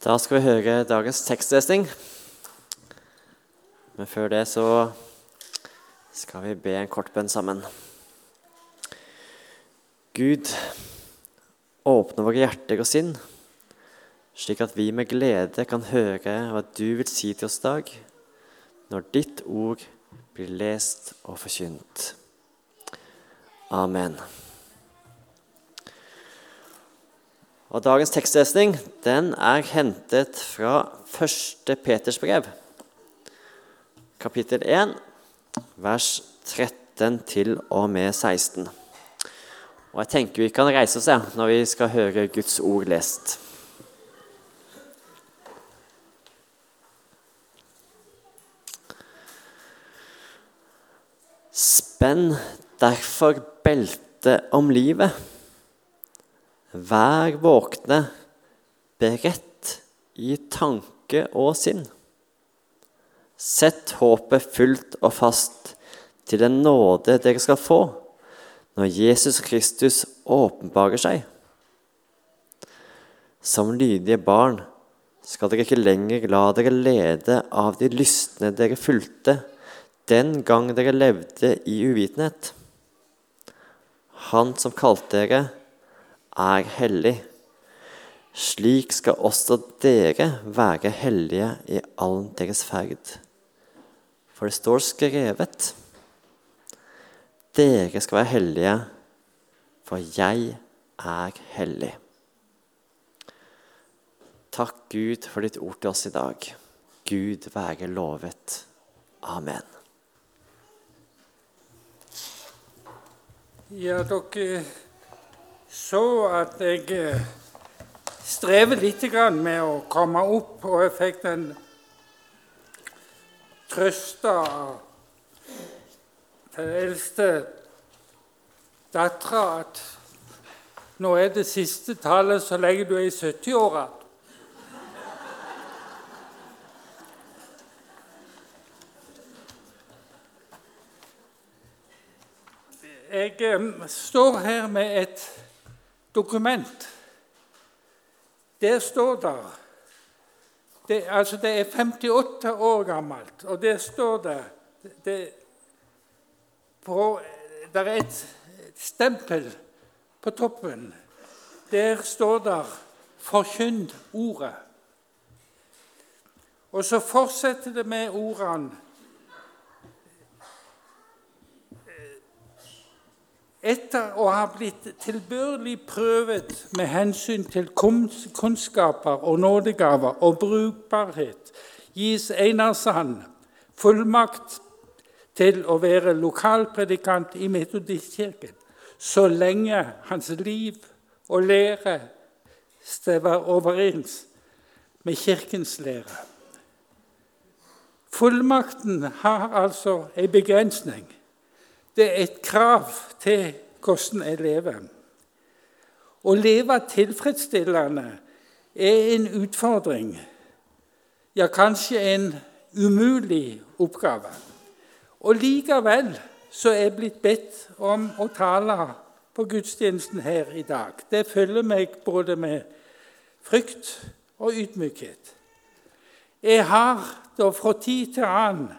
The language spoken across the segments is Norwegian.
Da skal vi høre dagens tekstlesning. Men før det så skal vi be en kort bønn sammen. Gud, åpne våre hjerter og sinn, slik at vi med glede kan høre hva du vil si til oss dag, når ditt ord blir lest og forkynt. Amen. Og Dagens tekstlesning den er hentet fra 1. Peters brev, kapittel 1, vers 13 til og med 16. Og Jeg tenker vi kan reise oss ja, når vi skal høre Guds ord lest. Spenn derfor beltet om livet. Vær våkne, beredt i tanke og sinn. Sett håpet fullt og fast til den nåde dere skal få når Jesus Kristus åpenbarer seg. Som lydige barn skal dere ikke lenger la dere lede av de lystne dere fulgte den gang dere levde i uvitenhet. Han som kalte dere, er hellig. Slik skal også dere være hellige i all deres ferd. For det står skrevet Dere skal være hellige, for jeg er hellig. Takk, Gud, for ditt ord til oss i dag. Gud være lovet. Amen. Ja, dere så at jeg eh, strever litt med å komme opp, og jeg fikk den trøsta til den eldste dattera at nå er det siste tallet så lenge du er i 70-åra. Jeg eh, står her med et dokument. Der står der det, altså det er 58 år gammelt, og der står det, det på, Der er et stempel på toppen. Der står det 'Forkynn ordet'. Og så fortsetter det med ordene Etter å ha blitt tilbørlig prøvet med hensyn til kunnskaper og nådegaver og brukbarhet, gis Einarsand fullmakt til å være lokalpredikant i Metodistkirken så lenge hans liv og lære stemmer overens med Kirkens lære. Fullmakten har altså en begrensning. Det er et krav til hvordan jeg lever. Å leve tilfredsstillende er en utfordring, ja, kanskje en umulig oppgave. Og likevel så er jeg blitt bedt om å tale på gudstjenesten her i dag. Det følger meg både med frykt og ydmykhet. Jeg har da fra tid til annen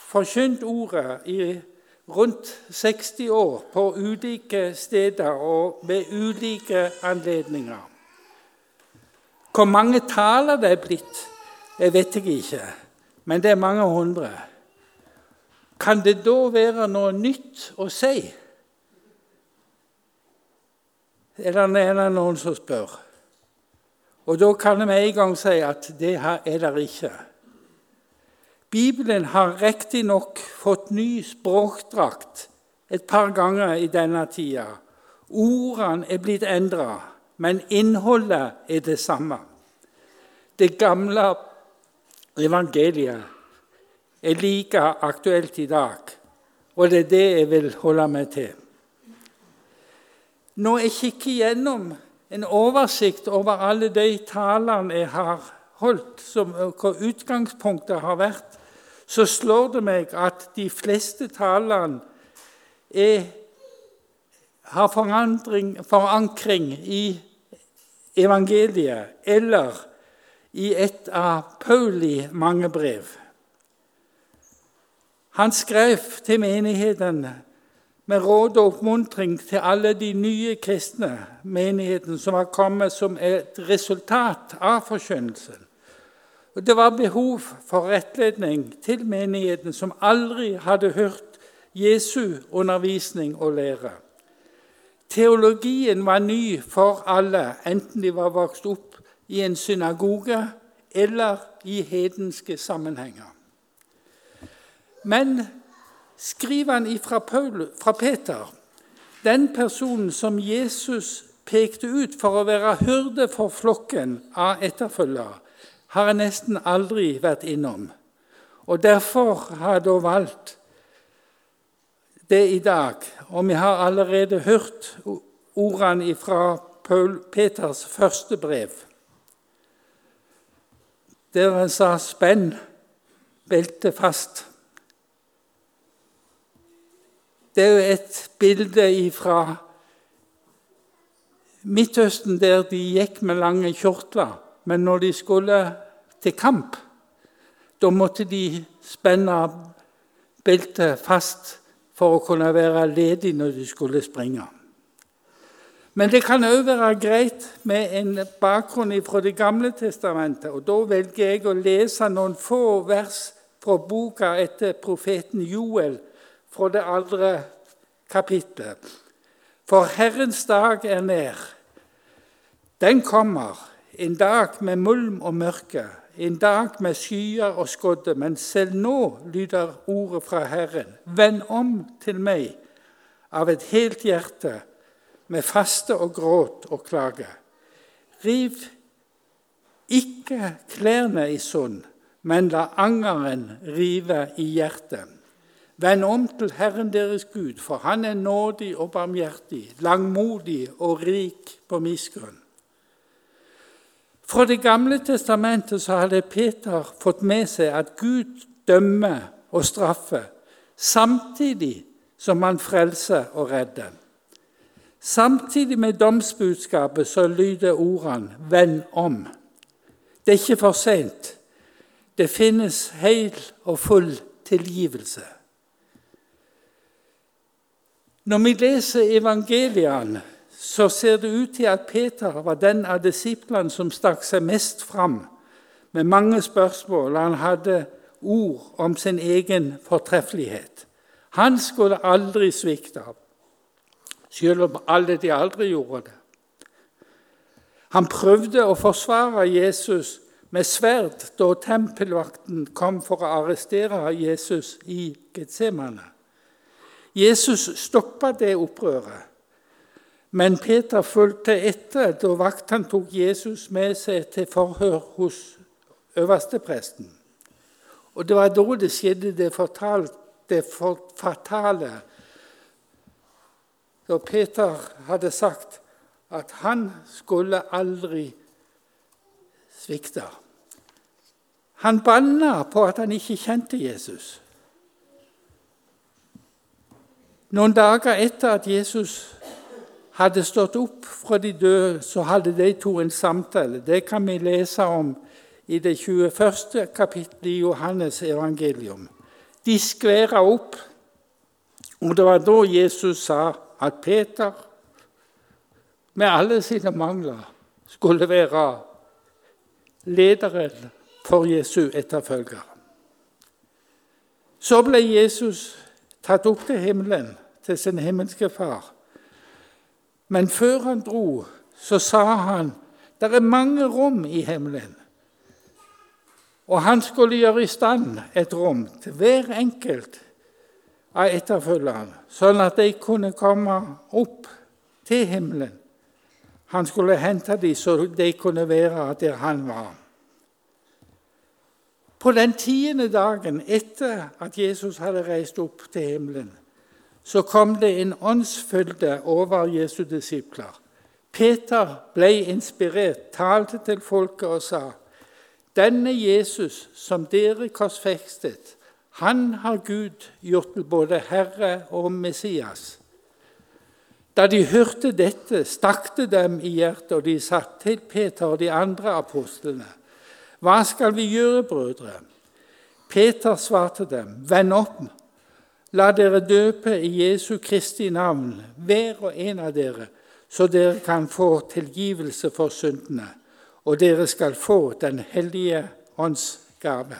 forkynt ordet i rundt 60 år på ulike steder og ved ulike anledninger. Hvor mange taler det er blitt, jeg vet jeg ikke, men det er mange hundre. Kan det da være noe nytt å si? Eller er det noen som spør? Og Da kan vi en gang si at det er det ikke. Bibelen har riktignok fått ny språkdrakt et par ganger i denne tida. Ordene er blitt endra, men innholdet er det samme. Det gamle evangeliet er like aktuelt i dag, og det er det jeg vil holde meg til. Når jeg kikker gjennom en oversikt over alle de talene jeg har holdt, som, hvor utgangspunktet har vært, så slår det meg at de fleste talene er, har forankring i evangeliet eller i et av Pauli mange brev. Han skrev til menighetene med råd og oppmuntring til alle de nye kristne menighetene som har kommet som et resultat av forkynnelsen. Og Det var behov for rettledning til menigheten som aldri hadde hørt Jesu undervisning og lære. Teologien var ny for alle, enten de var vokst opp i en synagoge eller i hedenske sammenhenger. Men skriver han fra, Paul, fra Peter, den personen som Jesus pekte ut for å være hyrde for flokken av etterfølgere, har jeg nesten aldri vært innom. Og Derfor har jeg da valgt det i dag. Og vi har allerede hørt ordene fra Paul Peters første brev, der han sa 'spenn beltet fast'. Det er jo et bilde fra Midtøsten der de gikk med lange kjortler. Men når de skulle til kamp, da måtte de spenne beltet fast for å kunne være ledig når de skulle springe. Men det kan òg være greit med en bakgrunn fra Det gamle testamentet. og Da velger jeg å lese noen få vers fra boka etter profeten Joel fra det andre kapittelet. For Herrens dag er nær. Den kommer, en dag med mulm og mørke, en dag med skyer og skodde. Men selv nå lyder ordet fra Herren. Vend om til meg av et helt hjerte, med faste og gråt og klage. Riv ikke klærne i sund, men la angeren rive i hjertet. Vend om til Herren deres Gud, for Han er nådig og barmhjertig, langmodig og rik på miskunn. Fra Det gamle testamentet så hadde Peter fått med seg at Gud dømmer og straffer, samtidig som han frelser og redder. Samtidig med domsbudskapet så lyder ordene 'venn om'. Det er ikke for sent. Det finnes hel og full tilgivelse. Når vi leser evangeliene, så ser det ut til at Peter var den av disiplene som stakk seg mest fram med mange spørsmål. Han hadde ord om sin egen fortreffelighet. Han skulle aldri svikte, selv om alle de aldri gjorde det. Han prøvde å forsvare Jesus med sverd da tempelvakten kom for å arrestere Jesus i Getsemane. Jesus stoppa det opprøret. Men Peter fulgte etter da vaktene tok Jesus med seg til forhør hos øverstepresten. Og det var da det skjedde det, fortalt, det fatale. Da Peter hadde sagt at han skulle aldri svikte. Han banna på at han ikke kjente Jesus. Noen dager etter at Jesus hadde stått opp fra de døde, så hadde de to en samtale. Det kan vi lese om i det 21. kapittelet i Johannes evangelium. De skværa opp, og det var da Jesus sa at Peter, med alle sine mangler, skulle være lederen for Jesu etterfølger. Så ble Jesus tatt opp til himmelen til sin himmelske far. Men før han dro, så sa han det er mange rom i himmelen. Og han skulle gjøre i stand et rom til hver enkelt av etterfølgerne, sånn at de kunne komme opp til himmelen. Han skulle hente dem så de kunne være der han var. På den tiende dagen etter at Jesus hadde reist opp til himmelen, så kom det en åndsfylde over Jesu disipler. Peter ble inspirert, talte til folket og sa.: Denne Jesus som dere korsfestet, han har Gud gjort til både Herre og Messias. Da de hørte dette, stakk det dem i hjertet, og de sa til Peter og de andre apostlene.: Hva skal vi gjøre, brødre? Peter svarte dem, Vend opp, la dere døpe i Jesu Kristi navn, hver og en av dere, så dere kan få tilgivelse for syndene, og dere skal få Den hellige ånds gave.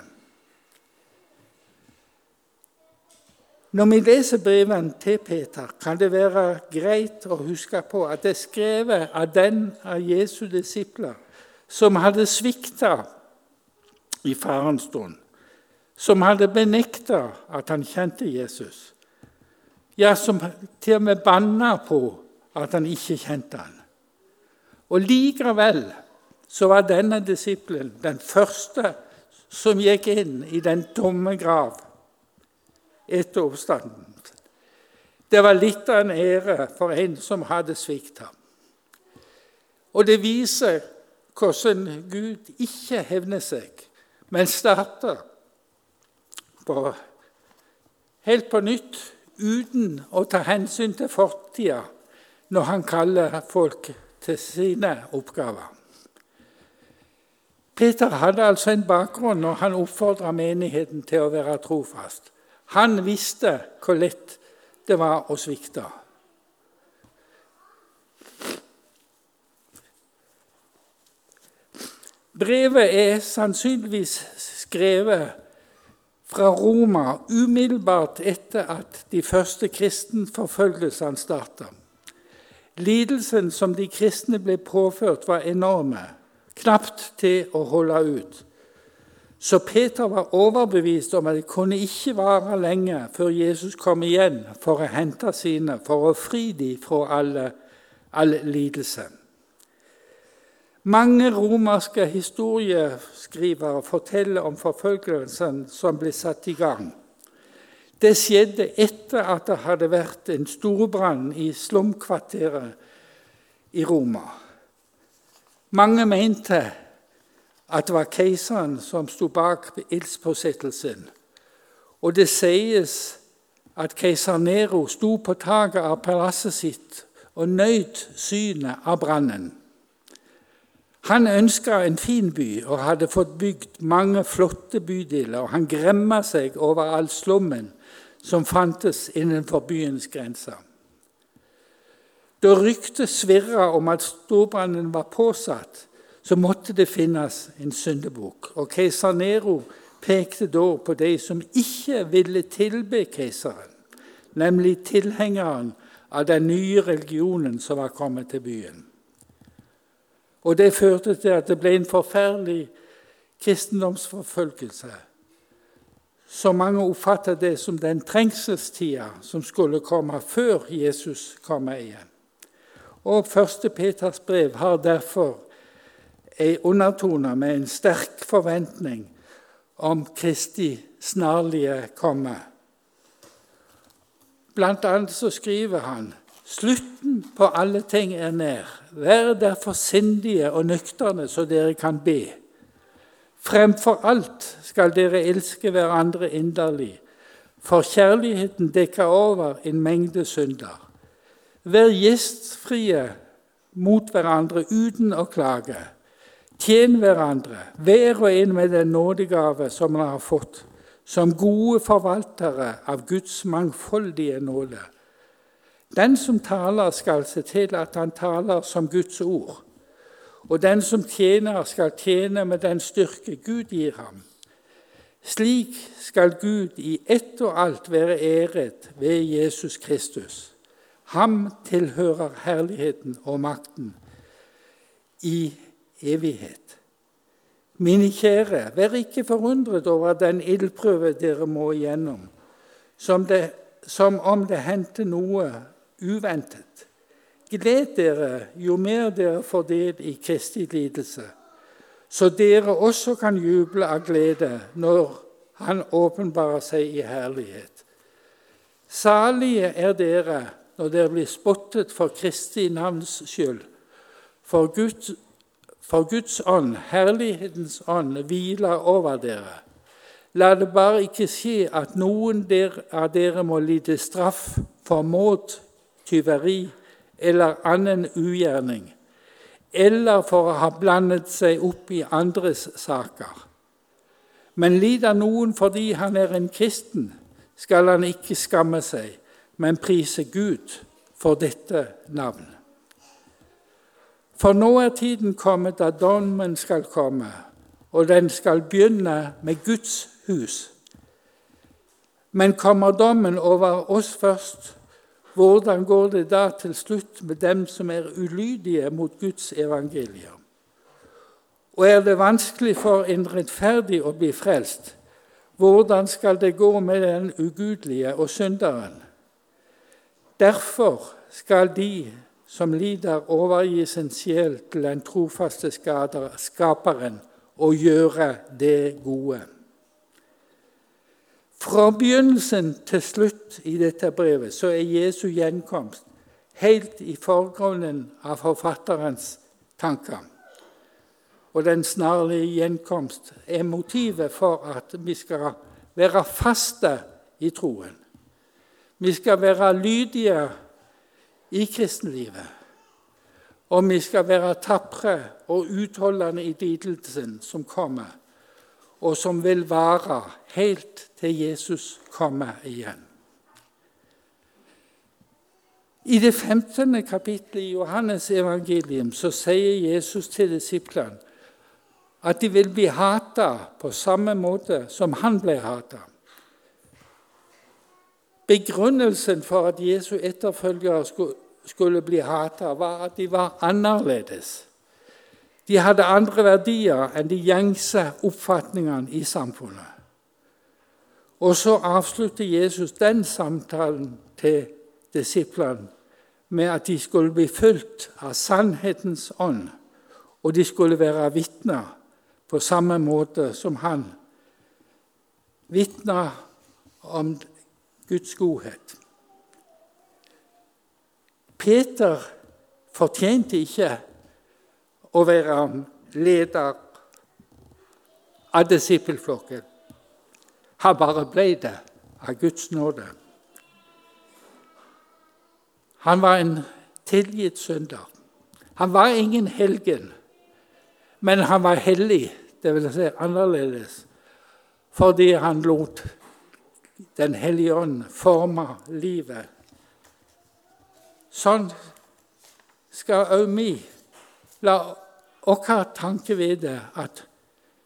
Når vi leser brevene til Peter, kan det være greit å huske på at det er skrevet av den av Jesu disipler som hadde svikta i farens stund, som hadde benekta at han kjente Jesus, ja, som til og med banna på at han ikke kjente han. Og likevel så var denne disippelen den første som gikk inn i den tomme grav etter oppstanden. Det var litt av en ære for en som hadde svikta. Og det viser hvordan Gud ikke hevner seg, men starter på, helt på nytt uten å ta hensyn til fortida når han kaller folk til sine oppgaver. Peter hadde altså en bakgrunn når han oppfordra menigheten til å være trofast. Han visste hvor lett det var å svikte. Brevet er sannsynligvis skrevet fra Roma umiddelbart etter at de første kristenforfølgelsene starta. Lidelsen som de kristne ble påført, var enorme, knapt til å holde ut. Så Peter var overbevist om at det kunne ikke vare lenge før Jesus kom igjen for å hente sine, for å fri dem fra alle, all lidelse. Mange romerske historieskrivere forteller om forfølgelsen som ble satt i gang. Det skjedde etter at det hadde vært en storbrann i slumkvarteret i Roma. Mange mente at det var keiseren som sto bak ildspåsettelsen. Og det sies at keiser Nero sto på taket av palasset sitt og nøt synet av brannen. Han ønska en fin by og hadde fått bygd mange flotte bydeler. og Han gremma seg over all slummen som fantes innenfor byens grenser. Da ryktet svirra om at storbrannen var påsatt, så måtte det finnes en syndebukk. Og keiser Nero pekte da på de som ikke ville tilbe keiseren, nemlig tilhengeren av den nye religionen som var kommet til byen. Og det førte til at det ble en forferdelig kristendomsforfølgelse. Så mange oppfattet det som den trengselstida som skulle komme før Jesus kommer igjen. Og første Peters brev har derfor ei undertone med en sterk forventning om Kristi snarlige komme. Blant annet så skriver han Slutten på alle ting er nær. Vær derfor sindige og nøkterne, så dere kan be. Fremfor alt skal dere elske hverandre inderlig, for kjærligheten dekker over en mengde synder. Vær gjestfrie mot hverandre uten å klage. Tjen hverandre, hver og en med den nådegave som man har fått, som gode forvaltere av Guds mangfoldige nåde. Den som taler, skal se til at han taler som Guds ord. Og den som tjener, skal tjene med den styrke Gud gir ham. Slik skal Gud i ett og alt være æret ved Jesus Kristus. Ham tilhører herligheten og makten i evighet. Mine kjære, vær ikke forundret over den ildprøve dere må igjennom, som, det, som om det hendte noe uventet. Gled dere jo mer dere får del i Kristi lidelse, så dere også kan juble av glede når Han åpenbarer seg i herlighet. Salige er dere når dere blir spottet for Kristi navns skyld. For Guds, for Guds ånd, herlighetens ånd, hviler over dere. La det bare ikke skje at noen av dere må lide straff for mot tyveri eller annen ugjerning, eller for å ha blandet seg opp i andres saker. Men lider noen fordi han er en kristen, skal han ikke skamme seg, men prise Gud for dette navn. For nå er tiden kommet da dommen skal komme, og den skal begynne med Guds hus. Men kommer dommen over oss først, hvordan går det da til slutt med dem som er ulydige mot Guds evangelium? Og er det vanskelig for en rettferdig å bli frelst, hvordan skal det gå med den ugudelige og synderen? Derfor skal de som lider, overgi sin sjel til den trofaste skaperen og gjøre det gode. Fra begynnelsen til slutt i dette brevet så er Jesu gjenkomst helt i forgrunnen av forfatterens tanker. Og den snarlige gjenkomst er motivet for at vi skal være faste i troen. Vi skal være lydige i kristenlivet. Og vi skal være tapre og utholdende i lidelsen som kommer, og som vil vare helt til Jesus kommer igjen. I det 15. kapittelet i Johannes evangelium så sier Jesus til disiplene at de vil bli hatet på samme måte som han ble hatet. Begrunnelsen for at Jesu etterfølgere skulle bli hatet var at de var annerledes. De hadde andre verdier enn de gjengse oppfatningene i samfunnet. Og så avslutter Jesus den samtalen til disiplene med at de skulle bli fulgt av sannhetens ånd, og de skulle være vitner på samme måte som han Vitner om Guds godhet. Peter fortjente ikke å være leder av disippelflokken. Han bare ble det av Guds nåde. Han var en tilgitt synder. Han var ingen helgen, men han var hellig, dvs. Si annerledes, fordi han lot Den hellige ånd forme livet Sånn skal òg vi la vår tanke ved det at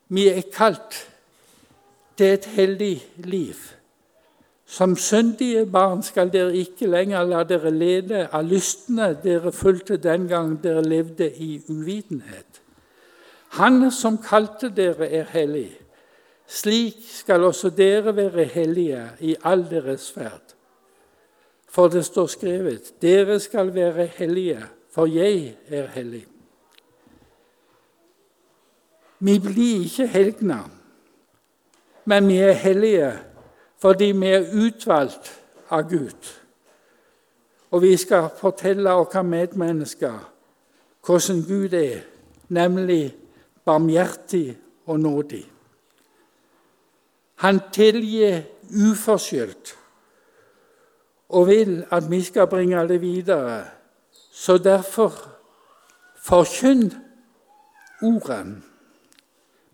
vi er kalt til et heldig liv. Som syndige barn skal dere ikke lenger la dere lede av lystne dere fulgte den gang dere levde i uvitenhet. Han som kalte dere, er hellig. Slik skal også dere være hellige i all deres ferd. For det står skrevet:" Dere skal være hellige, for jeg er hellig. Vi blir ikke helgener, men vi er hellige fordi vi er utvalgt av Gud. Og vi skal fortelle våre medmennesker hvordan Gud er, nemlig barmhjertig og nådig. Han tilgir uforskyldt og vil at vi skal bringe det videre. Så derfor forkynn ordet.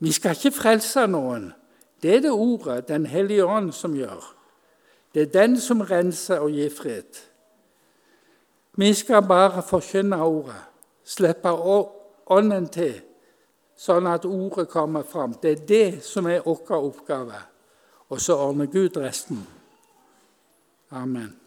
Vi skal ikke frelse noen. Det er det ordet, Den hellige ånd, som gjør. Det er den som renser og gir fred. Vi skal bare forkynne ordet, slippe ånden til, sånn at ordet kommer fram. Det er det som er vår oppgave. Og så ordner Gud resten. Amen.